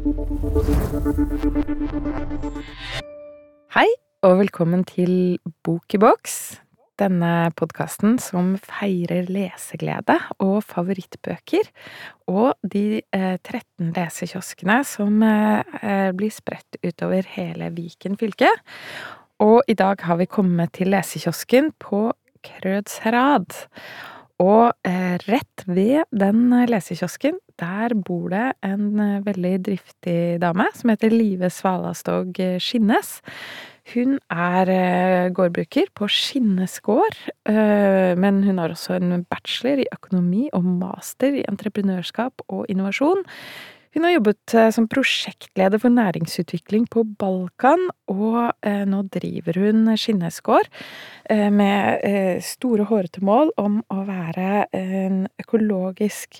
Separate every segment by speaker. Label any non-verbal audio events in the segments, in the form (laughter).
Speaker 1: Hei, og velkommen til Bok i boks. Denne podkasten som feirer leseglede og favorittbøker. Og de eh, 13 lesekioskene som eh, blir spredt utover hele Viken fylke. Og i dag har vi kommet til lesekiosken på Krødsherad. Og eh, rett ved den lesekiosken, der bor det en eh, veldig driftig dame som heter Live Svalastog Skinnes. Hun er eh, gårdbruker på Skinnes gård, eh, men hun har også en bachelor i økonomi og master i entreprenørskap og innovasjon. Hun har jobbet eh, som prosjektleder for næringsutvikling på Balkan, og eh, nå driver hun skinnesgård eh, med store, hårete mål om å være en økologisk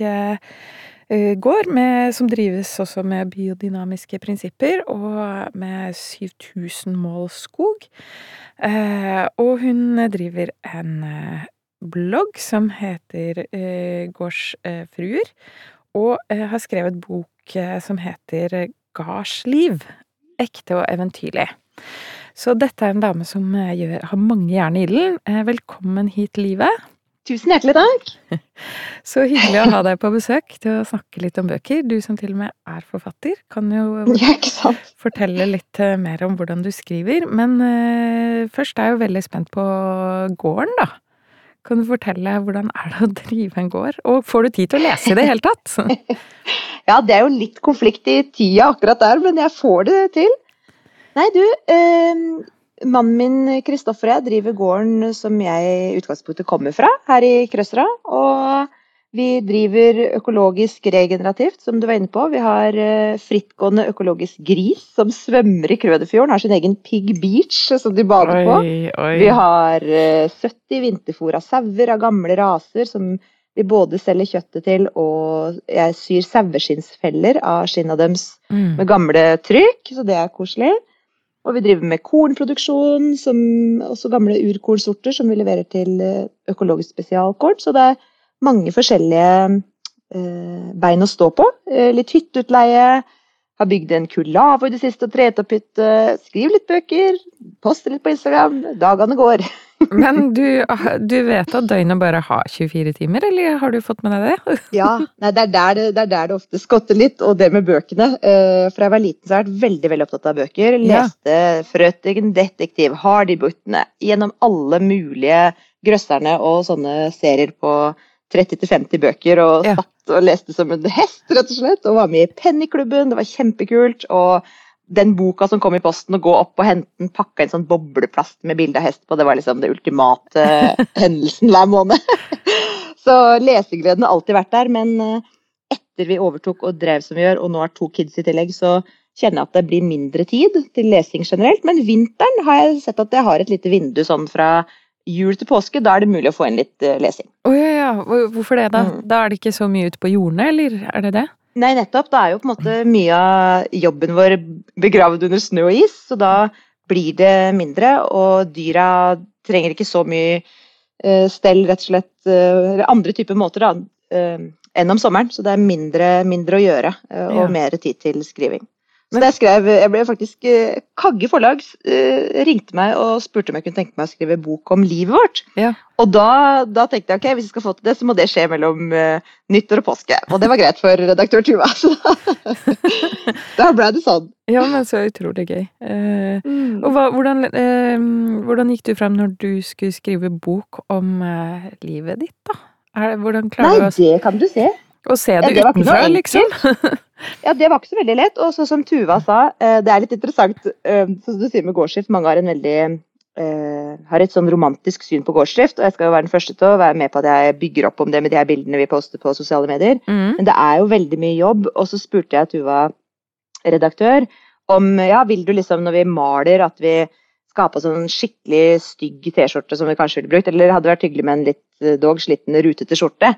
Speaker 1: gård med, som drives også med biodynamiske prinsipper, og med 7000 mål skog. Og hun driver en blogg som heter Gårdsfruer, og har skrevet bok Eh, som heter Gardsliv. Ekte og eventyrlig. Så dette er en dame som eh, gjør, har mange jern i ilden. Eh, velkommen hit, Livet.
Speaker 2: Tusen hjertelig takk. (laughs)
Speaker 1: Så hyggelig å ha deg på besøk til å snakke litt om bøker. Du som til og med er forfatter, kan jo (laughs) fortelle litt mer om hvordan du skriver. Men først er jeg jo veldig spent på gården, da. Kan du fortelle hvordan er det å drive en gård, og får du tid til å lese i det hele tatt? (laughs)
Speaker 2: ja, det er jo litt konflikt i tida akkurat der, men jeg får det til. Nei, du, eh, mannen min Kristoffer og jeg driver gården som jeg i utgangspunktet kommer fra, her i Krøsra. Og vi driver økologisk regenerativt, som du var inne på. Vi har eh, frittgående økologisk gris som svømmer i Krøderfjorden. Har sin egen Pig Beach som de bader på. Oi. Vi har 70 eh, av sauer av gamle raser som vi både selger kjøttet til, og jeg syr saueskinnsfeller av skinna deres mm. med gamle trykk, så det er koselig. Og vi driver med kornproduksjon, som, også gamle urkornsorter som vi leverer til eh, økologisk spesialkorn. Så det er mange forskjellige eh, bein å stå på. Eh, litt hytteutleie. Har bygd en kulavo i det siste og treet opp hytte. Skriv litt bøker. Poster litt på Instagram. Dagene går. (laughs)
Speaker 1: Men du, du, vet at døgnet bare har 24 timer, eller har du fått med deg det? (laughs)
Speaker 2: ja, nei, det, er der det, er der det ofte skotter litt, og det med bøkene. Eh, fra jeg var liten så har jeg vært veldig veldig opptatt av bøker. Leste ja. Frøtigen detektiv, Hardy-buttene, gjennom alle mulige grøsserne og sånne serier på 30-50 bøker og ja. satt og leste som en hest, rett og slett. Og var med i Pennyklubben, det var kjempekult. Og den boka som kom i posten, å gå opp og hente den, pakka inn sånn bobleplast med bilde av hest på, det var liksom det ultimate (laughs) hendelsen hver måned. (laughs) Så lesegleden har alltid vært der, men eh, etter vi overtok og drev som vi gjør, og nå har to kids i tillegg, så kjenner jeg at det blir mindre tid til lesing generelt. Men vinteren har jeg sett at jeg har et lite vindu sånn fra jul til påske, da er det mulig å få inn litt uh, lesing.
Speaker 1: Oh, ja, ja. Hvorfor det, da? Mm. Da er det ikke så mye ute på jordene, eller er det det?
Speaker 2: Nei, nettopp. Da er jo på en måte mye av jobben vår begravd under snø og is, så da blir det mindre, og dyra trenger ikke så mye uh, stell, rett og slett, uh, eller andre typer måter, da, enn om sommeren. Så det er mindre, mindre å gjøre, og ja. mer tid til skriving. Så jeg skrev, jeg ble faktisk eh, Kagge forlag eh, ringte meg og spurte om jeg kunne tenke meg å skrive bok om livet vårt. Ja. Og da, da, tenkte jeg ok, hvis jeg skal få til det, så må det skje mellom uh, nyttår og påske. Og det var greit for redaktør Tuva. Så (laughs) da ble det sånn.
Speaker 1: Ja, men så utrolig gøy. Uh, mm. Og hva, hvordan, uh, hvordan, gikk du frem når du skulle skrive bok om livet ditt, da?
Speaker 2: Er, hvordan klarer Nei, du å det kan du se.
Speaker 1: Å se det, ja, det utenfra, liksom? (laughs)
Speaker 2: ja, det var ikke så veldig lett. Og så som Tuva sa, eh, det er litt interessant, eh, som du sier med gårdsdrift. mange har en veldig uh, har et sånn romantisk syn på gårdsdrift, og jeg skal jo være den første til å være med på at jeg bygger opp om det med de her bildene vi poster på sosiale medier. Mm. Men det er jo veldig mye jobb, og så spurte jeg Tuva, redaktør, om ja, vil du liksom når vi maler at vi på sånn skikkelig stygg T-skjorte som vi kanskje ville brukt, eller hadde vært hyggelig med en litt dog sliten, rutete skjorte?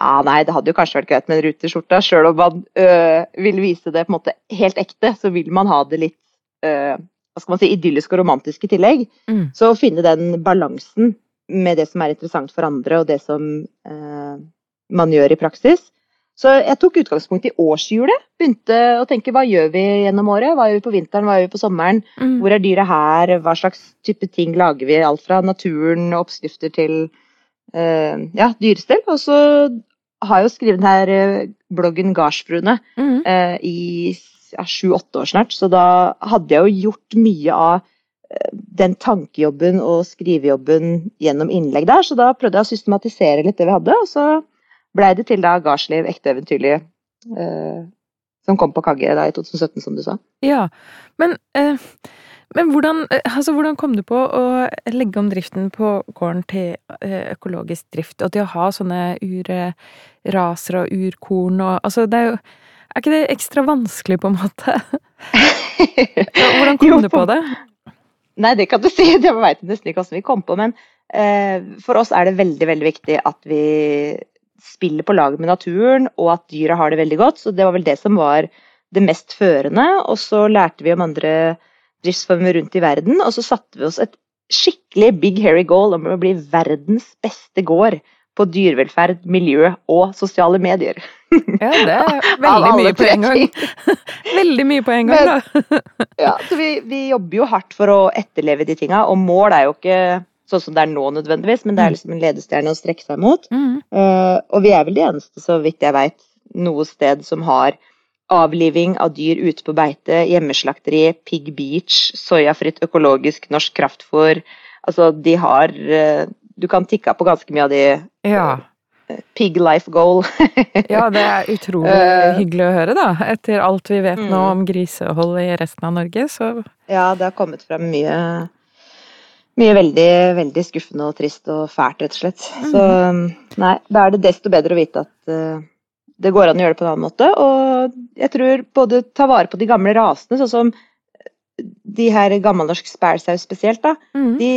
Speaker 2: Ja, nei, det hadde jo kanskje vært greit med en ruteskjorte. Sjøl om man øh, vil vise det på en måte helt ekte, så vil man ha det litt øh, hva skal man si, idyllisk og romantisk i tillegg. Mm. Så å finne den balansen med det som er interessant for andre, og det som øh, man gjør i praksis, Så jeg tok utgangspunkt i årshjulet. Begynte å tenke hva gjør vi gjennom året? Hva gjør vi på vinteren, hva gjør vi på sommeren?
Speaker 1: Mm.
Speaker 2: Hvor er dyret her? Hva slags type ting lager vi? Alt fra naturen og oppskrifter til ja, dyrestell. Og så har jeg jo skrevet denne eh, bloggen Gardsfruene
Speaker 1: Mm.
Speaker 2: eh, i ja, sju-åtte år snart, så da hadde jeg jo gjort mye av eh, den tankejobben og skrivejobben gjennom innlegg der, så da prøvde jeg å systematisere litt det vi hadde, og så blei det til da Gardsliv, ekte eventyrlig, eh, som kom på Kagge da i 2017, som du sa.
Speaker 1: Ja, men, eh, men hvordan, eh, altså, hvordan kom du på å legge om driften på gården til eh, økologisk drift, og til å ha sånne urraser og urkorn og Altså, det er jo Er ikke det ekstra vanskelig, på en måte? (laughs) Hvordan kom
Speaker 2: Jo,
Speaker 1: du på det?
Speaker 2: Nei, det kan du (laughs) si. Det veit nesten ikke hvordan vi kom på. Men eh, for oss er det veldig veldig viktig at vi spiller på lag med naturen, og at dyra har det veldig godt. Så det var vel det som var det mest førende. Og så lærte vi om andre driftsformer rundt i verden, og så satte vi oss et skikkelig big hairy goal om å bli verdens beste gård på dyrevelferd, miljø og sosiale medier.
Speaker 1: Ja, det er (laughs) (laughs) veldig mye på en gang. Veldig mye på en gang, da. (laughs)
Speaker 2: Ja, så vi, vi jobber jo hardt for å etterleve de tinga, og mål er jo ikke sånn som det er nå nødvendigvis, men det er liksom en ledestjerne å strekke seg mot.
Speaker 1: Mm.
Speaker 2: Uh, og vi er vel de eneste, så vidt jeg veit, noe sted som har avliving av dyr ute på beite, hjemmeslakteri, Pig Beach, soyafritt økologisk norsk kraftfôr. Altså, de har eh, Du kan tikke på ganske mye av de
Speaker 1: Ja.
Speaker 2: Pig life goal.
Speaker 1: Ja, det er (laughs) utrolig
Speaker 2: Eh,
Speaker 1: hyggelig å høre, da. Etter alt vi vet nå
Speaker 2: Mm.
Speaker 1: om grisehold i resten av Norge, så
Speaker 2: Ja, det har kommet frem mye mye veldig, veldig skuffende og trist og fælt, rett og slett. Så nei, da er det desto bedre å vite at eh, det går an å gjøre det på en annen måte. Og jeg tror både ta vare på de gamle rasene, sånn som de her gammelnorsk spælsau spesielt, da.
Speaker 1: mm.
Speaker 2: De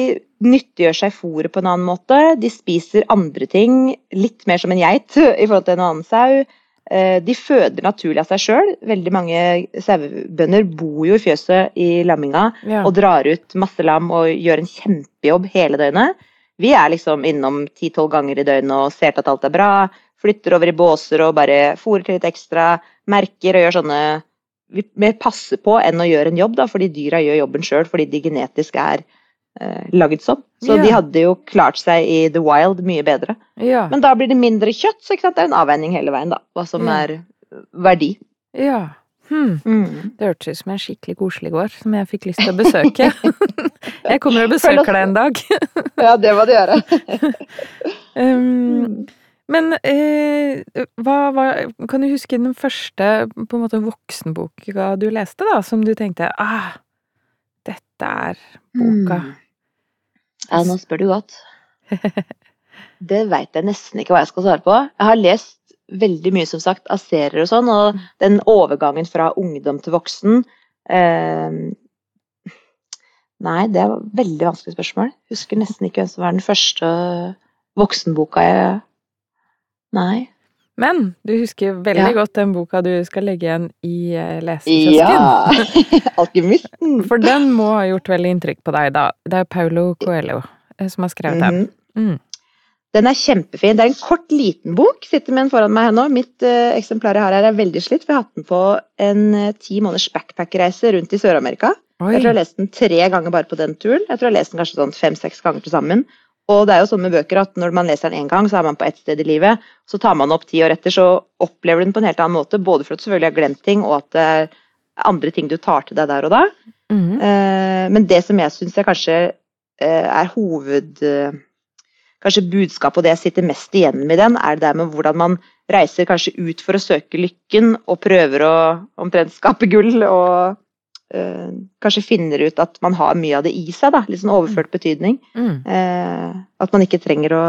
Speaker 2: nyttiggjør seg fôret på en annen måte. De spiser andre ting, litt mer som en geit (laughs) i forhold til en annen sau. Eh, De føder naturlig av seg sjøl. Veldig mange sauebønder bor jo i fjøset i lamminga
Speaker 1: ja.
Speaker 2: og drar ut masse lam og gjør en kjempejobb hele døgnet. Vi er liksom innom ti-tolv ganger i døgnet og ser til at alt er bra. Flytter over i båser og bare fôrer til litt ekstra. Merker og gjør sånne Vi mer passer på enn å gjøre en jobb, da, fordi dyra gjør jobben sjøl fordi de genetisk er eh, lagd sånn. Så
Speaker 1: Ja.
Speaker 2: de hadde jo klart seg i the wild mye bedre.
Speaker 1: ja.
Speaker 2: Men da blir det mindre kjøtt, så det er en avveining hele veien, da. Hva som
Speaker 1: Ja.
Speaker 2: er verdi.
Speaker 1: ja. Hmm.
Speaker 2: Mm.
Speaker 1: Det hørtes ut som en skikkelig koselig gård, som jeg fikk lyst til å besøke. (laughs) jeg kommer og besøker deg en dag.
Speaker 2: Ja, det må du gjøre. (laughs)
Speaker 1: Um, men eh, hva, hva Kan du huske den første på en måte voksenboka du leste, da, som du tenkte ah, dette er boka.
Speaker 2: Mm. Ja, nå spør du godt. (laughs) Det veit jeg nesten ikke hva jeg skal svare på. Jeg har lest veldig mye, som sagt, av serier og sånn, og den overgangen fra ungdom til voksen eh, Nei, det er et veldig vanskelig spørsmål. Jeg Husker nesten ikke hvem som var den første voksenboka jeg Nei.
Speaker 1: Men du husker veldig
Speaker 2: Ja.
Speaker 1: godt den boka du skal legge igjen i eh, lesekiosken.
Speaker 2: Ja! (laughs) Alkymisten.
Speaker 1: For den må ha gjort veldig inntrykk på deg, da. Det er Paulo Coelho eh, som har skrevet den.
Speaker 2: Mm.
Speaker 1: Mm.
Speaker 2: Den er kjempefin. Det er en kort, liten bok. Sitter med den foran meg her nå. Mitt uh, eksemplar jeg har her er veldig slitt, for jeg har hatt den på en ti måneders backpack-reise rundt i Sør-Amerika. Jeg tror jeg har lest den tre ganger bare på den turen. Jeg tror jeg har lest den kanskje sånn fem-seks ganger til sammen. Og det er jo sånn med bøker at når man leser den én gang, så er man på ett sted i livet. Så tar man opp ti år etter, så opplever du den på en helt annen måte. Både for at du selvfølgelig har glemt ting, og at det er andre ting du tar til deg der og da.
Speaker 1: Mm.
Speaker 2: Eh, Men det som jeg syns kanskje eh, er hoved... eh, Kanskje budskapet og det jeg sitter mest igjen med i den, er det der med hvordan man reiser kanskje ut for å søke lykken og prøver å omtrent skape gull og eh, kanskje finner ut at man har mye av det i seg, da. Litt sånn overført betydning.
Speaker 1: Mm.
Speaker 2: Eh, at man ikke trenger å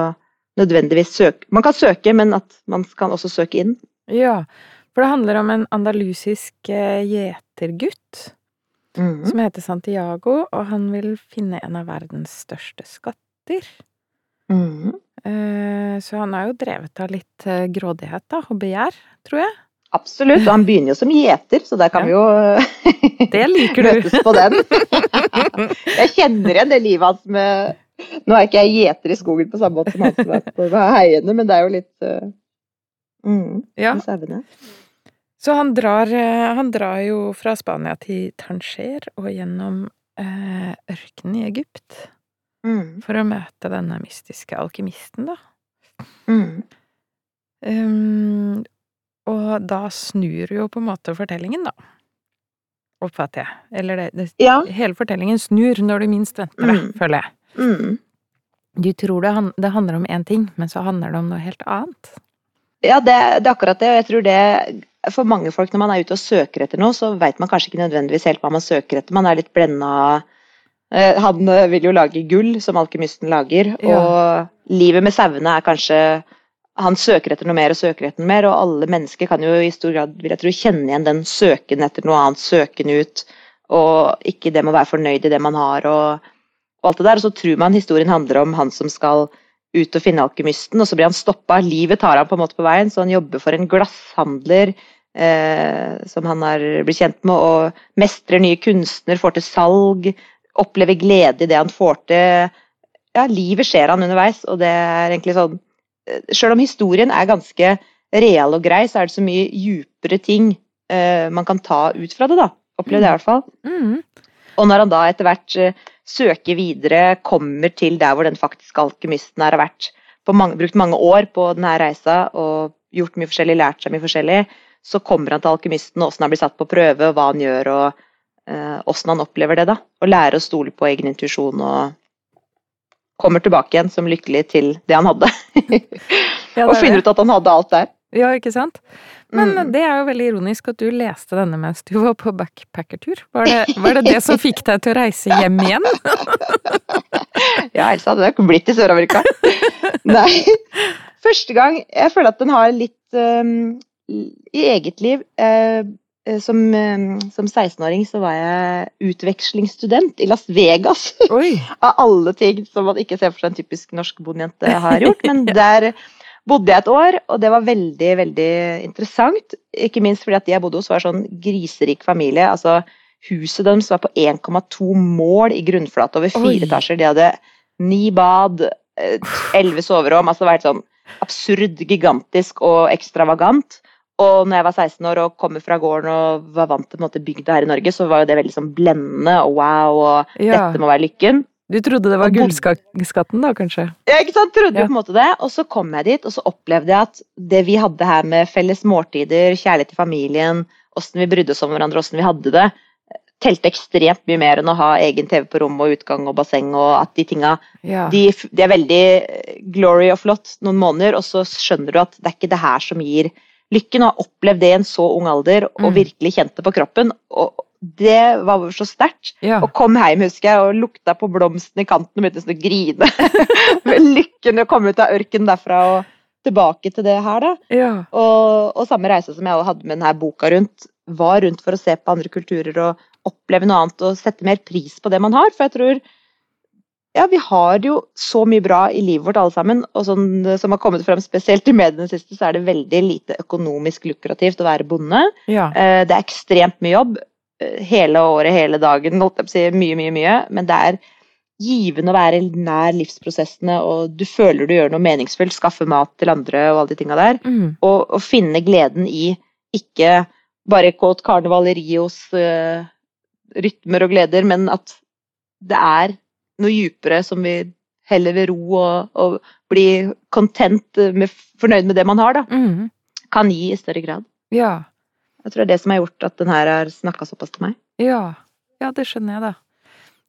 Speaker 2: nødvendigvis søke Man kan søke, men at man kan også søke inn.
Speaker 1: Ja, for det handler om en andalusisk eh, gjetergutt
Speaker 2: Mm.
Speaker 1: som heter Santiago, og han vil finne en av verdens største skatter.
Speaker 2: Mhm.
Speaker 1: Eh, Så han er jo drevet av litt eh, grådighet, da, og begjær, tror jeg.
Speaker 2: Absolutt. Og han begynner jo som gjeter, så der kan vi jo (laughs)
Speaker 1: Det liker du.
Speaker 2: møtes på den. (laughs) jeg kjenner igjen det livet hans med Nå er ikke jeg gjeter i skogen på samme måte som han som er på heiene, men det er jo litt uh, Mm.
Speaker 1: Ja.
Speaker 2: sauene.
Speaker 1: Så han drar, eh, han drar jo fra Spania til Tanger og gjennom eh, ørkenen i Egypt
Speaker 2: Mm.
Speaker 1: for å møte denne mystiske alkymisten, da.
Speaker 2: Mm.
Speaker 1: Um, og da snur jo på en måte fortellingen, da. Oppfatter jeg. Eller det, det
Speaker 2: Ja.
Speaker 1: Hele fortellingen snur når du minst venter det,
Speaker 2: Mm.
Speaker 1: føler jeg.
Speaker 2: Mm.
Speaker 1: Du tror det, det handler om én ting, men så handler det om noe helt annet.
Speaker 2: Ja, det, det er akkurat det. Og jeg tror det for mange folk når man er ute og søker etter noe, så veit man kanskje ikke nødvendigvis helt hva man søker etter. Man er litt blenda eh, Han eh, vil jo lage gull, som alkymisten lager,
Speaker 1: Ja.
Speaker 2: og livet med sauene er kanskje Han søker etter noe mer og søker etter noe mer, og alle mennesker kan jo i stor grad vil jeg tro, kjenne igjen den søken etter noe annet, søken ut, og ikke det med å være fornøyd i det man har, og, og alt det der. Og så tror man historien handler om han som skal ut og finne alkymisten, og så blir han stoppa. Livet tar han på en måte på veien, så han jobber for en glasshandler eh, som han har blitt kjent med, og mestrer nye kunstner, får til salg, opplever glede i det han får til. Ja, livet skjer han underveis, og det er egentlig sånn eh, Selv om historien er ganske real og grei, så er det så mye djupere ting eh, man kan ta ut fra det, da. Opplevde jeg i hvert fall.
Speaker 1: Mm.
Speaker 2: Og når han da etter hvert eh, søker videre, kommer til der hvor den faktiske alkymisten her har vært, på mange, brukt mange år på denne reisa og gjort mye forskjellig, lært seg mye forskjellig, så kommer han til alkymisten, og åssen han blir satt på prøve, og hva han gjør, og eh, han opplever det. da. Og lærer å stole på egen intuisjon og kommer tilbake igjen som lykkelig til det han hadde.
Speaker 1: Ja, (laughs) det og
Speaker 2: finner ut at han hadde alt der.
Speaker 1: Ja, ikke sant? Men
Speaker 2: Mm.
Speaker 1: det er jo veldig ironisk at du leste denne mens du var på backpackertur. Var det, var det det som fikk deg til å reise hjem igjen? (laughs)
Speaker 2: Ja, ellers hadde det ikke blitt i Sør-Amerika. (laughs) Nei. Første gang Jeg føler at den har litt um, I eget liv eh, som, um, som 16-åring så var jeg utvekslingsstudent i Las Vegas. (laughs) Av alle ting som man ikke ser for seg en typisk norsk bondejente har gjort. (laughs) Men der bodde jeg et år, og det var veldig, veldig interessant. Ikke minst fordi at de jeg bodde hos var sånn griserik familie. altså Huset deres var på 1,2 mål i grunnflate over fire
Speaker 1: Oi.
Speaker 2: etasjer. De hadde ni bad, eh, elleve soverom. altså Det var helt sånn absurd, gigantisk og ekstravagant. Og når jeg var 16 år og kommer fra gården og var vant til måte bygda her i Norge, så var jo det veldig sånn blendende og wow, og
Speaker 1: Ja.
Speaker 2: dette må være lykken.
Speaker 1: Du trodde det var gullskatten da, kanskje?
Speaker 2: Ja, ikke sant? Trodde
Speaker 1: Ja.
Speaker 2: på en måte det. Og så kom jeg dit, og så opplevde jeg at det vi hadde her med felles måltider, kjærlighet til familien, åssen vi brydde oss om hverandre, åssen vi hadde det, telte ekstremt mye mer enn å ha egen TV på rommet og utgang og basseng, og at de tinga
Speaker 1: Ja.
Speaker 2: de, de er veldig eh, glory og flott noen måneder, og så skjønner du at det er ikke det her som gir lykken. Å ha opplevd det i en så ung alder, og
Speaker 1: Mm.
Speaker 2: virkelig kjent det på kroppen. og det var så sterkt.
Speaker 1: ja.
Speaker 2: Og kom hjem, husker jeg, og lukta på blomsten i kanten og begynte sånn å grine. (laughs) Med Lykken å komme ut av ørkenen derfra og tilbake til det her, da.
Speaker 1: ja.
Speaker 2: Og, og samme reise som jeg hadde med denne boka rundt, var rundt for å se på andre kulturer og oppleve noe annet og sette mer pris på det man har. For jeg tror ja, vi har jo så mye bra i livet vårt alle sammen, og sånn som har kommet frem spesielt i mediene siste, så er det veldig lite økonomisk lukrativt å være bonde.
Speaker 1: ja.
Speaker 2: Eh, Det er ekstremt mye jobb eh, hele året, hele dagen, holdt jeg si. Mye, mye, mye. Men det er givende å være nær livsprosessene, og du føler du gjør noe meningsfullt, skaffe mat til andre og alle de tinga der.
Speaker 1: Mm.
Speaker 2: Og, og finne gleden i ikke bare kåt karneval i Rios eh, rytmer og gleder, men at det er noe djupere som vi heller vil ro og, og bli content, med, fornøyd med det man har, da.
Speaker 1: Mm.
Speaker 2: Kan gi i større grad.
Speaker 1: Ja.
Speaker 2: Jeg tror det er det som har gjort at den her har snakka såpass til meg.
Speaker 1: Ja. Ja, det skjønner jeg, da.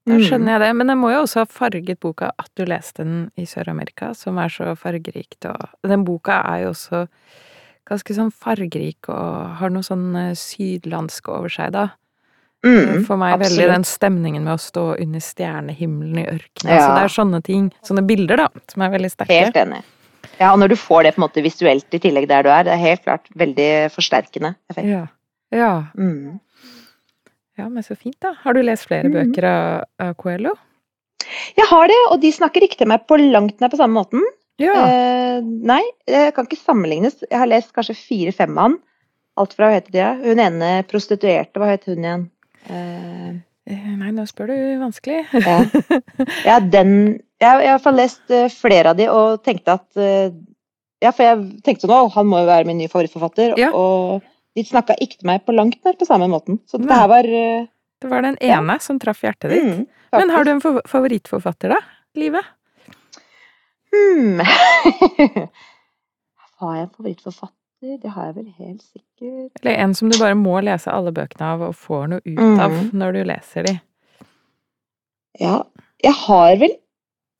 Speaker 1: Da
Speaker 2: Mm.
Speaker 1: skjønner jeg det. Men det må jo også ha farget boka at du leste den i Sør-Amerika, som er så fargerikt, og den boka er jo også ganske sånn fargerik og har noe sånn eh, sydlandsk over seg, da.
Speaker 2: Mm,
Speaker 1: For meg veldig den stemningen med å stå under stjernehimmelen i ørkenen.
Speaker 2: Ja.
Speaker 1: Så det er sånne ting, sånne bilder, da, som er veldig sterke.
Speaker 2: Helt enig. Ja, og når du får det på en måte visuelt i tillegg der du er, det er helt klart veldig forsterkende effekt.
Speaker 1: Ja. Ja.
Speaker 2: Mm.
Speaker 1: ja, men så fint, da. Har du lest flere
Speaker 2: mm.
Speaker 1: bøker av, av Coelho?
Speaker 2: Jeg har det, og de snakker ikke til meg på langt nær på samme måten.
Speaker 1: Ja.
Speaker 2: Eh, nei, det kan ikke sammenlignes. Jeg har lest kanskje fire-fem av han. Alt fra hva heter de? Hun ene prostituerte, hva het hun igjen? Eh,
Speaker 1: Eh, Nei, nå spør du vanskelig.
Speaker 2: ja. ja, den Jeg har i hvert fall lest eh, flere av de og tenkte at Ja, for jeg tenkte nå, han må jo være min nye favorittforfatter.
Speaker 1: Ja.
Speaker 2: Og de snakka ikke til meg på langt nær på samme måten. Så det her var
Speaker 1: Det var den
Speaker 2: Ja.
Speaker 1: ene som traff hjertet ditt.
Speaker 2: mm,
Speaker 1: Men har du en favorittforfatter, da? Livet?
Speaker 2: Hmm. (laughs) Har jeg en favorittforfatter? Det har jeg vel helt sikkert.
Speaker 1: Eller en som du bare må lese alle bøkene av og får noe ut
Speaker 2: Mm.
Speaker 1: av når du leser de?
Speaker 2: Ja, jeg har vel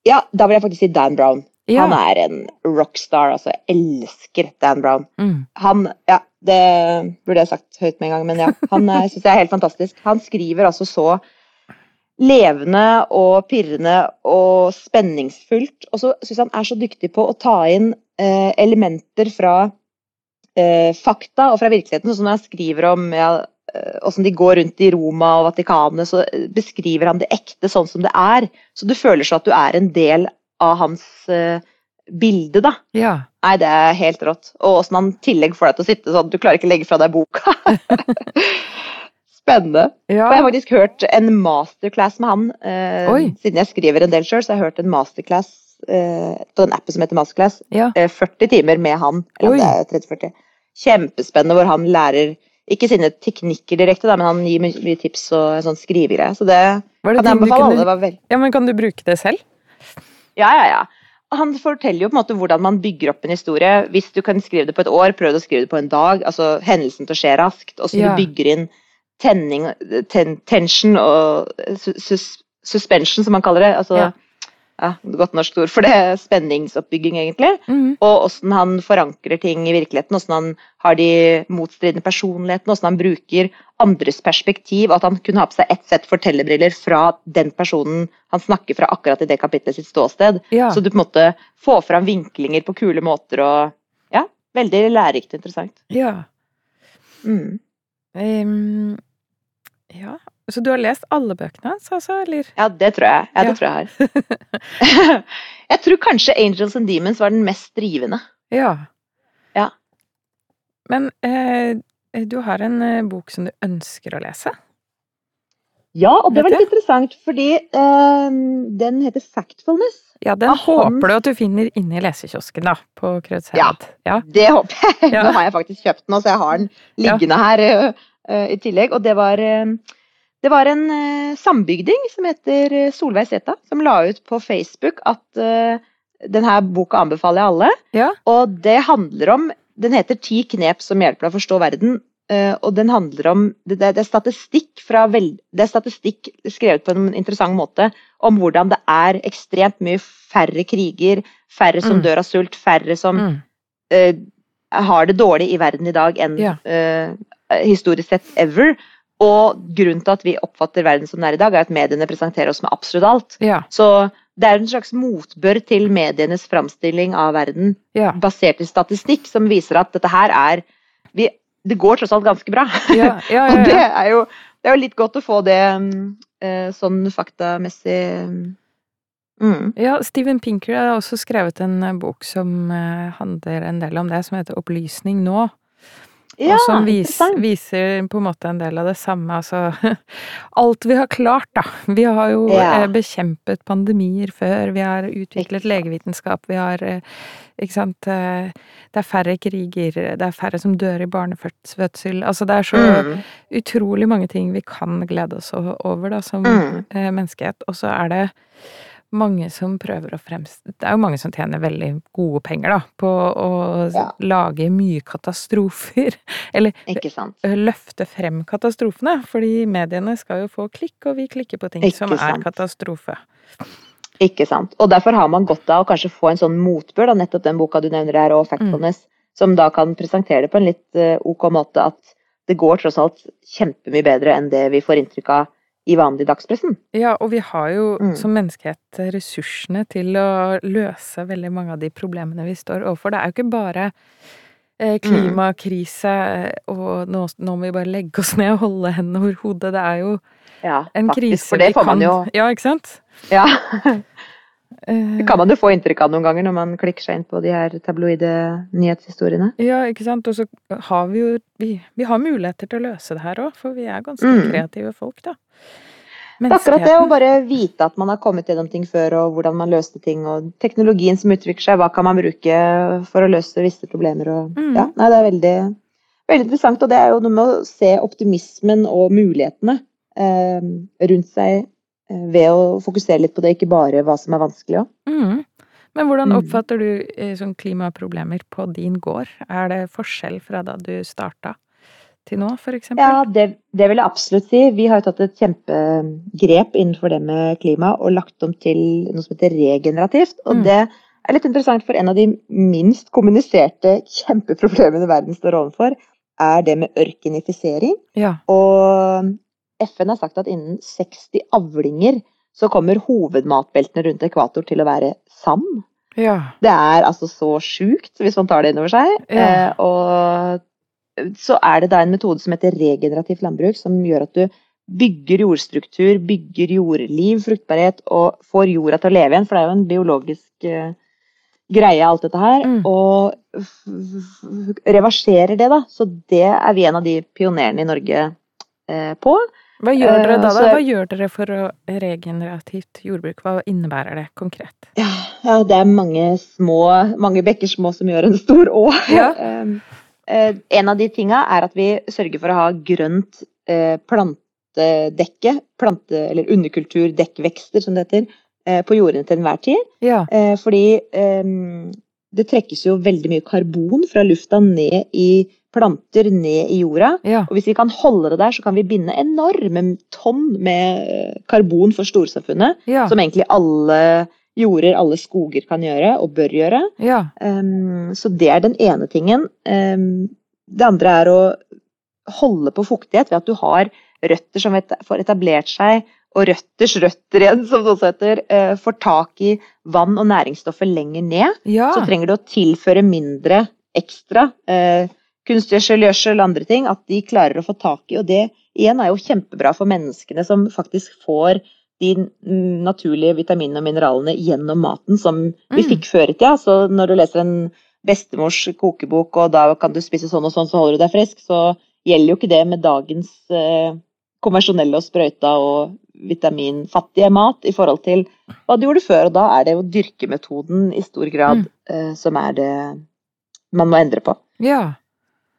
Speaker 2: Ja, da vil jeg faktisk si Dan Brown.
Speaker 1: Ja.
Speaker 2: Han er en rockstar, altså. Jeg elsker Dan Brown.
Speaker 1: Mm.
Speaker 2: Han Ja, det burde jeg sagt høyt med en gang, men ja. Han syns jeg er helt fantastisk. Han skriver altså så levende og pirrende og spenningsfullt. Og så syns han er så dyktig på å ta inn eh, elementer fra eh, fakta og fra virkeligheten. Sånn som han skriver om ja, eh, åssen de går rundt i Roma og Vatikanet, så eh, beskriver han det ekte sånn som det er. Så du føler så at du er en del av hans eh, bilde, da.
Speaker 1: Ja.
Speaker 2: Nei, det er helt rått. Og åssen han i tillegg får deg til å sitte sånn, du klarer ikke å legge fra deg boka. (laughs) Spennende. Ja. jeg har faktisk hørt en masterclass med han. Eh, siden jeg skriver en del sjøl, så har jeg hørt en masterclass eh, på den appen som heter Masterclass.
Speaker 1: Ja.
Speaker 2: Eh, 40 timer med han. Eller
Speaker 1: Oi.
Speaker 2: det er 30-40. Kjempespennende, hvor han lærer ikke sine teknikker direkte, da, men han gir mye, mye tips og en sånn skrivegreie. Så det
Speaker 1: det
Speaker 2: kan jeg anbefale alle. var vel...
Speaker 1: Ja, men kan du bruke det selv?
Speaker 2: Ja, ja, ja. Han forteller jo på en måte hvordan man bygger opp en historie. Hvis du kan skrive det på et år, prøv å skrive det på en dag. altså Hendelsen til å skje raskt. Og så
Speaker 1: Ja.
Speaker 2: du bygger inn tenning, ten, tension og sus, suspension, som man kaller det. Altså,
Speaker 1: Ja.
Speaker 2: Ja. Godt norsk ord for det. Spenningsoppbygging, egentlig.
Speaker 1: Mm.
Speaker 2: Og åssen han forankrer ting i virkeligheten. Åssen han har de motstridende personlighetene. Åssen han bruker andres perspektiv. At han kunne ha på seg ett sett fortellerbriller fra den personen han snakker fra akkurat i det kapitlet sitt ståsted.
Speaker 1: Ja.
Speaker 2: Så du på en måte får fram vinklinger på kule måter og Ja, veldig lærerikt og interessant.
Speaker 1: ja.
Speaker 2: Mm.
Speaker 1: Um, ja. Så du har lest alle bøkene hans, altså, eller?
Speaker 2: Ja, det tror jeg. Ja,
Speaker 1: Ja.
Speaker 2: tror jeg (laughs) har. (laughs) jeg tror kanskje Angels and Demons var den mest drivende.
Speaker 1: Ja.
Speaker 2: Ja.
Speaker 1: Men eh, du har en eh, bok som du ønsker å lese?
Speaker 2: Ja, og det var litt interessant, fordi eh, den heter Factfulness.
Speaker 1: Ja, den
Speaker 2: Ah,
Speaker 1: håper du at du finner inne i lesekiosken, da, på Krødsherad. Ja.
Speaker 2: Det håper jeg.
Speaker 1: Ja.
Speaker 2: Nå har jeg faktisk kjøpt den, så jeg har den liggende her uh, uh, i tillegg. Og det var, eh, det var en uh, sambygding som heter eh, Solveig Zeta, som la ut på Facebook at uh, denne boka anbefaler jeg alle.
Speaker 1: Ja.
Speaker 2: Og det handler om Den heter Ti knep som hjelper deg å forstå verden. Uh, og den handler om det, det, det er statistikk fra vel, Det er statistikk skrevet på en interessant måte om hvordan det er ekstremt mye færre kriger, færre som
Speaker 1: Mm.
Speaker 2: dør av sult, færre som
Speaker 1: Mm.
Speaker 2: uh, har det dårlig i verden i dag enn
Speaker 1: Ja.
Speaker 2: uh, historisk sett ever. Og grunnen til at vi oppfatter verden som den er i dag, er at mediene presenterer oss med absolutt alt.
Speaker 1: Ja.
Speaker 2: Så det er en slags motbør til medienes framstilling av verden
Speaker 1: Ja.
Speaker 2: basert i statistikk, som viser at dette her er vi, Det går tross alt ganske bra.
Speaker 1: Ja, ja, (laughs)
Speaker 2: Og det er jo det er jo litt godt å få det eh, sånn faktamessig mm.
Speaker 1: ja, Steven Pinker har også skrevet en eh, bok som eh, handler en del om det, som heter Opplysning nå.
Speaker 2: Ja,
Speaker 1: og som vis, viser på en måte en del av det samme. Altså (laughs) alt vi har klart, da. Vi har jo
Speaker 2: Ja.
Speaker 1: eh, bekjempet pandemier før, vi har utviklet legevitenskap, vi har eh, Ikke sant. eh, Det er færre kriger, det er færre som dør i barnefødsel. Altså det er så
Speaker 2: Mm.
Speaker 1: utrolig mange ting vi kan glede oss over da, som
Speaker 2: Mm.
Speaker 1: eh, menneskehet. Og så er det mange som prøver å fremstille Det er jo mange som tjener veldig gode penger da, på å
Speaker 2: Ja.
Speaker 1: lage mye katastrofer. (laughs) Eller
Speaker 2: sant.
Speaker 1: løfte frem katastrofene. Fordi mediene skal jo få klikk, og vi klikker på ting
Speaker 2: Ikke
Speaker 1: som er katastrofe.
Speaker 2: Ikke sant. Og derfor har man godt av å kanskje få en sånn motbør, da, nettopp den boka du nevner her, og Factfulness, som da kan presentere det på en litt eh, ok måte at det går tross alt kjempemye bedre enn det vi får inntrykk av i vanlig dagspressen.
Speaker 1: Ja, og vi har jo
Speaker 2: Mm.
Speaker 1: som menneskehet ressursene til å løse veldig mange av de problemene vi står overfor. Det er jo ikke bare eh, klimakrise eh, og nå, nå må vi bare legge oss ned og holde hendene over hodet. Det er jo
Speaker 2: Ja,
Speaker 1: en
Speaker 2: faktisk.
Speaker 1: krise
Speaker 2: For det får
Speaker 1: kan
Speaker 2: man jo
Speaker 1: Ja, ikke sant?
Speaker 2: Ja, (laughs) det kan man jo få inntrykk av noen ganger når man klikker seg inn på de her tabloide nyhetshistoriene.
Speaker 1: Ja, ikke sant. Og så har vi jo vi, vi har muligheter til å løse det her òg, for vi er ganske
Speaker 2: Mm.
Speaker 1: kreative folk, da.
Speaker 2: Det er akkurat det å bare vite at man har kommet gjennom ting før, og hvordan man løste ting, og teknologien som utvikler seg, hva kan man bruke for å løse visse problemer og
Speaker 1: Mm.
Speaker 2: Ja, nei, det er veldig, veldig interessant, og det er jo noe med å se optimismen og mulighetene eh, rundt seg eh, ved å fokusere litt på det, ikke bare hva som er vanskelig òg.
Speaker 1: Mm. Men hvordan
Speaker 2: Mm.
Speaker 1: oppfatter du eh, sånn klimaproblemer på din gård? Er det forskjell fra da du starta til nå, eksempel?
Speaker 2: Ja, det, det vil jeg absolutt si. Vi har jo tatt et kjempegrep innenfor det med klima og lagt om til noe som heter regenerativt. Og
Speaker 1: Mm.
Speaker 2: det er litt interessant, for en av de minst kommuniserte kjempeproblemene verden står overfor, er det med ørkenifisering.
Speaker 1: Ja.
Speaker 2: Og FN har sagt at innen 60 avlinger så kommer hovedmatbeltene rundt ekvator til å være sand.
Speaker 1: Ja.
Speaker 2: Det er altså så sjukt, hvis man tar det innover seg.
Speaker 1: Ja.
Speaker 2: Eh, og så er det da en metode som heter regenerativt landbruk, som gjør at du bygger jordstruktur, bygger jordliv, fruktbarhet, og får jorda til å leve igjen, for det er jo en biologisk eh, greie, alt dette her.
Speaker 1: Mm.
Speaker 2: Og reverserer det, da. Så det er vi en av de pionerene i Norge eh, på.
Speaker 1: Hva gjør dere
Speaker 2: Eh,
Speaker 1: da, da? Hva gjør dere for regenerativt jordbruk? Hva innebærer det konkret?
Speaker 2: Ja, ja, det er mange små, mange bekker små som gjør en stor å. (laughs)
Speaker 1: Ja. (laughs)
Speaker 2: Um, eh, en av de tinga er at vi sørger for å ha grønt eh, plantedekke, plante, eller underkulturdekkvekster som det heter, på jordene til enhver tid.
Speaker 1: Ja.
Speaker 2: Fordi det trekkes jo veldig mye karbon fra lufta ned i planter, ned i jorda.
Speaker 1: Ja.
Speaker 2: Og hvis vi kan holde det der, så kan vi binde enorme tonn med eh, karbon for storsamfunnet
Speaker 1: Ja.
Speaker 2: som egentlig alle jorder, alle skoger kan gjøre og bør gjøre.
Speaker 1: Ja.
Speaker 2: Um, så det er den ene tingen. Um, det andre er å holde på fuktighet ved at du har røtter som får etablert seg, og røtters røtter igjen, som det også heter, eh, får tak i vann og næringsstoffer lenger ned.
Speaker 1: ja.
Speaker 2: Så trenger du å tilføre mindre ekstra. Eh, kunstgjødsel, gjødsel, andre ting. At de klarer å få tak i. Og det igjen er jo kjempebra for menneskene som faktisk får de naturlige vitaminene og mineralene gjennom maten som vi
Speaker 1: Mm.
Speaker 2: fikk før i tida. Så når du leser en bestemors kokebok, og da kan du spise sånn og sånn, så holder du deg frisk, så gjelder jo ikke det med dagens eh, konvensjonelle og sprøyta og vitaminfattige mat i forhold til hva du gjorde før. Og da er det jo dyrkemetoden i stor grad
Speaker 1: Mm.
Speaker 2: eh, som er det man må endre på.
Speaker 1: ja.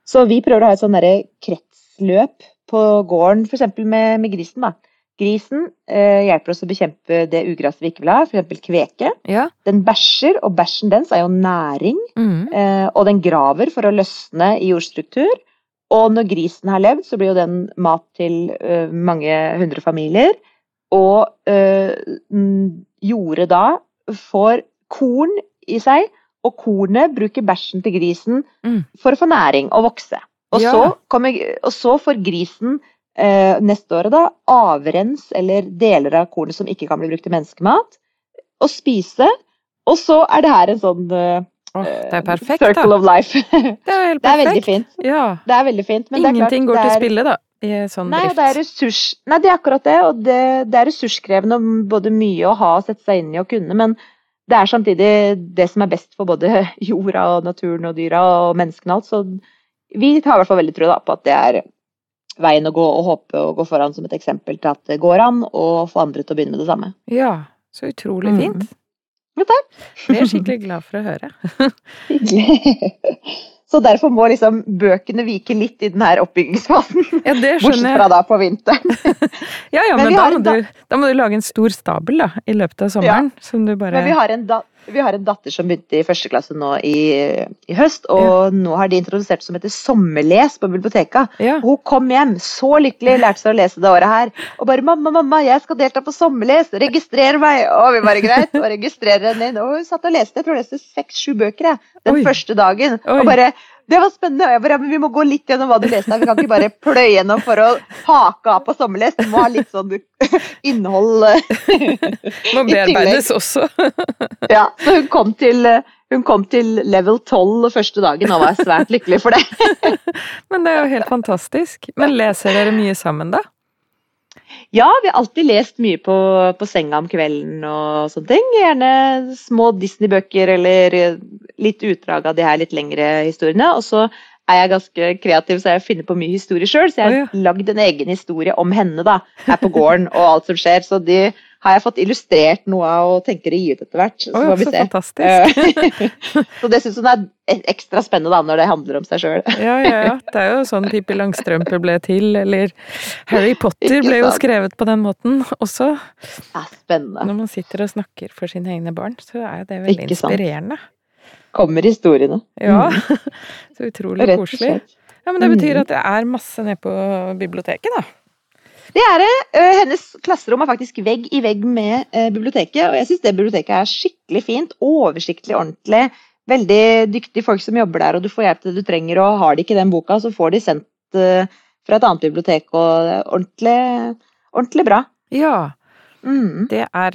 Speaker 2: Så vi prøver å ha et sånn derre kretsløp på gården, f.eks. Med, med grisen. da. Grisen eh, hjelper oss å bekjempe det ugraset vi ikke vil ha, f.eks. kveke.
Speaker 1: Ja.
Speaker 2: Den bæsjer, og bæsjen dens er jo næring.
Speaker 1: Mm.
Speaker 2: Eh, og den graver for å løsne i jordstruktur. Og når grisen har levd, så blir jo den mat til uh, mange hundre familier. Og mm, jordet da får korn i seg, og kornet bruker bæsjen til grisen
Speaker 1: Mm.
Speaker 2: for å få næring og vokse. Og,
Speaker 1: Ja.
Speaker 2: så, kommer, og så får grisen uh, neste året da avrens eller deler av kornet som ikke kan bli brukt til menneskemat, og spise. Og så er det her en sånn
Speaker 1: Åh, det er perfekt,
Speaker 2: circle
Speaker 1: da.
Speaker 2: of life. det (laughs)
Speaker 1: Det er helt (laughs)
Speaker 2: er veldig fint.
Speaker 1: Ja.
Speaker 2: Det er veldig fint, men det er klart,
Speaker 1: Ingenting går
Speaker 2: det
Speaker 1: til spille, da, i sånn
Speaker 2: Nei,
Speaker 1: drift.
Speaker 2: det er ressurs... Nei, det er akkurat det. Og det, det er ressurskrevende både mye å ha og sette seg inn i og kunne, men det er samtidig det som er best for både (laughs) jorda og naturen og dyra og menneskene og alt. Så vi har i hvert fall veldig tro da, på at det er veien å gå, og håpe å gå foran som et eksempel til at det går an, og få andre til å begynne med det samme.
Speaker 1: Ja, så utrolig
Speaker 2: Mm. Ja, takk.
Speaker 1: Det er jeg skikkelig glad for å høre.
Speaker 2: Hyggelig. (laughs) Så derfor må liksom bøkene vike litt i den her oppbyggingsfasen.
Speaker 1: Ja, det skjønner
Speaker 2: Bortsett
Speaker 1: skjønner
Speaker 2: fra da på vinteren.
Speaker 1: Ja, ja,
Speaker 2: Men
Speaker 1: men da må,
Speaker 2: da-
Speaker 1: du, da må du lage en stor stabel, da, i løpet av sommeren, som du bare
Speaker 2: Men vi har, en da, vi har en datter som begynte i første klasse nå i, i høst, og nå har de introdusert som heter sommerles på biblioteket.
Speaker 1: Ja.
Speaker 2: Hun kom hjem så lykkelig, lærte seg å lese det året her, og bare 'mamma, mamma, jeg skal delta på sommerles, registrer meg'. Og vi bare greit, og registrerer henne inn. Og hun satt og leste, jeg tror hun leste seks-sju bøker jeg, den
Speaker 1: Oi.
Speaker 2: første dagen.
Speaker 1: Oi.
Speaker 2: Og bare det var spennende. Jeg bare, Vi må gå litt gjennom hva du leste. Vi kan ikke bare pløye gjennom for å hake av på sommerles. Du må ha litt sånn innhold.
Speaker 1: Må bearbeides også. (laughs)
Speaker 2: Ja, så hun kom til, hun kom til level 12 første dagen og var svært lykkelig for det. (laughs)
Speaker 1: Men det er jo helt fantastisk. Men leser dere mye sammen, da?
Speaker 2: Ja, vi har alltid lest mye på, på senga om kvelden og sånne ting. Gjerne små Disney-bøker eller litt utdrag av de her litt lengre historiene. Og så er jeg ganske kreativ, så jeg finner på mye historie sjøl. Så jeg har
Speaker 1: oh, ja.
Speaker 2: lagd en egen historie om henne da, her på gården og alt som skjer. Så de har jeg fått illustrert noe av og tenker å gi ut etter hvert. Så
Speaker 1: oh,
Speaker 2: får vi
Speaker 1: så
Speaker 2: se.
Speaker 1: fantastisk. (laughs)
Speaker 2: Så det syns hun er ekstra spennende da, når det handler om seg sjøl.
Speaker 1: Ja, ja, ja. Det er jo sånn Pippi Langstrømpe ble til, eller Harry Potter ble jo skrevet på den måten også.
Speaker 2: Ja, spennende.
Speaker 1: Når man sitter og snakker for sine egne barn, så er det veldig inspirerende.
Speaker 2: Kommer historiene.
Speaker 1: Ja.
Speaker 2: Mm, (laughs)
Speaker 1: Så utrolig koselig. Ja, men det betyr
Speaker 2: Mm.
Speaker 1: at det er masse nede på biblioteket, da.
Speaker 2: Det er det. Eh, Hennes klasserom er faktisk vegg i vegg med eh, biblioteket, og jeg syns det biblioteket er skikkelig fint. Oversiktlig, ordentlig. Veldig dyktige folk som jobber der, og du får hjelp til det du trenger. Og har de ikke den boka, så får de sendt eh, fra et annet bibliotek, og ordentlig, ordentlig bra.
Speaker 1: Ja,
Speaker 2: Mm.
Speaker 1: det er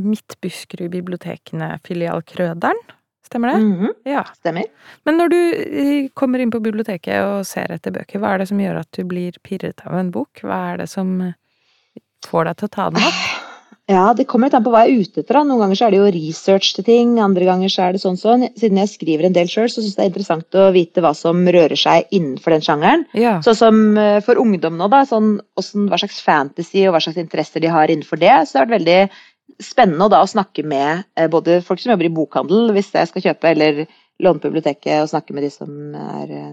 Speaker 1: Midt Buskerud bibliotekene filial Krøderen, stemmer det?
Speaker 2: Mhm,
Speaker 1: Ja.
Speaker 2: Stemmer.
Speaker 1: Men når du eh, kommer inn på biblioteket og ser etter bøker, hva er det som gjør at du blir pirret av en bok? Hva er det som eh, får deg til å ta den opp? (sighs)
Speaker 2: Ja, det kommer litt an på hva jeg er ute etter. da. Noen ganger så er det jo research til ting, andre ganger så er det sånn sånn. Siden jeg skriver en del sjøl, så syns jeg det er interessant å vite hva som rører seg innenfor den sjangeren.
Speaker 1: Ja.
Speaker 2: Sånn som eh, for ungdom nå, da, sånn, hva slags fantasy og hva slags interesser de har innenfor det. Så det har vært veldig spennende da, å snakke med eh, både folk som jobber i bokhandel, hvis jeg skal kjøpe, eller låne på biblioteket og snakke med de som er eh,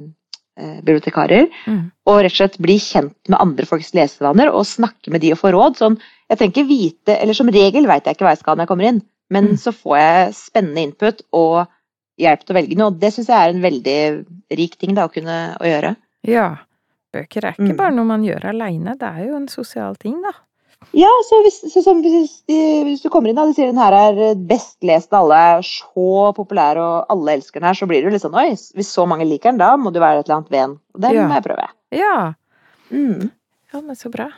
Speaker 2: eh, bibliotekarer.
Speaker 1: Mm.
Speaker 2: Og rett og slett bli kjent med andre folks lesevaner og snakke med de og få råd. Sånn, jeg ikke vite, eller Som regel vet jeg ikke hva jeg skal når jeg kommer inn, men
Speaker 1: Mm.
Speaker 2: så får jeg spennende input og hjelp til å velge noe. og Det syns jeg er en veldig rik ting da, å kunne å gjøre.
Speaker 1: ja. Bøker er ikke
Speaker 2: Mm.
Speaker 1: bare noe man gjør aleine, det er jo en sosial ting, da.
Speaker 2: Ja, så hvis, så, som hvis, hvis du kommer inn og de sier den her er best lest av alle, er så populær og alle elsker den her, så blir du litt sånn oi, hvis så mange liker den, da må du være et eller annet ved den. Og det
Speaker 1: Ja.
Speaker 2: må jeg prøve.
Speaker 1: Ja.
Speaker 2: Mm.
Speaker 1: Ja, men så bra.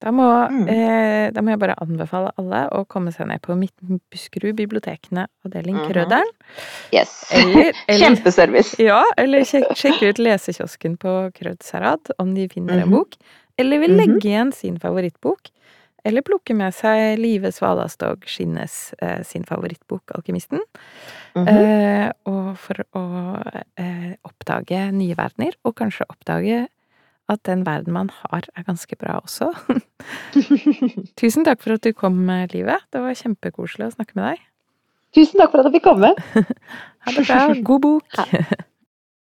Speaker 1: Da må,
Speaker 2: Mm.
Speaker 1: eh, da må jeg bare anbefale alle å komme seg ned på Buskerud bibliotekene avdeling
Speaker 2: Mhm.
Speaker 1: Krøderen.
Speaker 2: Yes.
Speaker 1: Eller, (laughs) eller
Speaker 2: Kjempeservice.
Speaker 1: Ja, eller sjekk, sjek ut lesekiosken på Krødsherad om de finner en
Speaker 2: Mhm.
Speaker 1: bok. Eller vil
Speaker 2: Mhm.
Speaker 1: legge igjen sin favorittbok. Eller plukke med seg Live Svalastog Skinnes eh, sin favorittbok, 'Alkymisten'.
Speaker 2: Mhm.
Speaker 1: eh, og for å eh, oppdage nye verdener, og kanskje oppdage at den verden man har, er ganske bra også. (laughs) Tusen takk for at du kom, eh, Live. Det var kjempekoselig å snakke med deg.
Speaker 2: Tusen takk for at jeg fikk komme. (laughs)
Speaker 1: Ha det bra. God bok.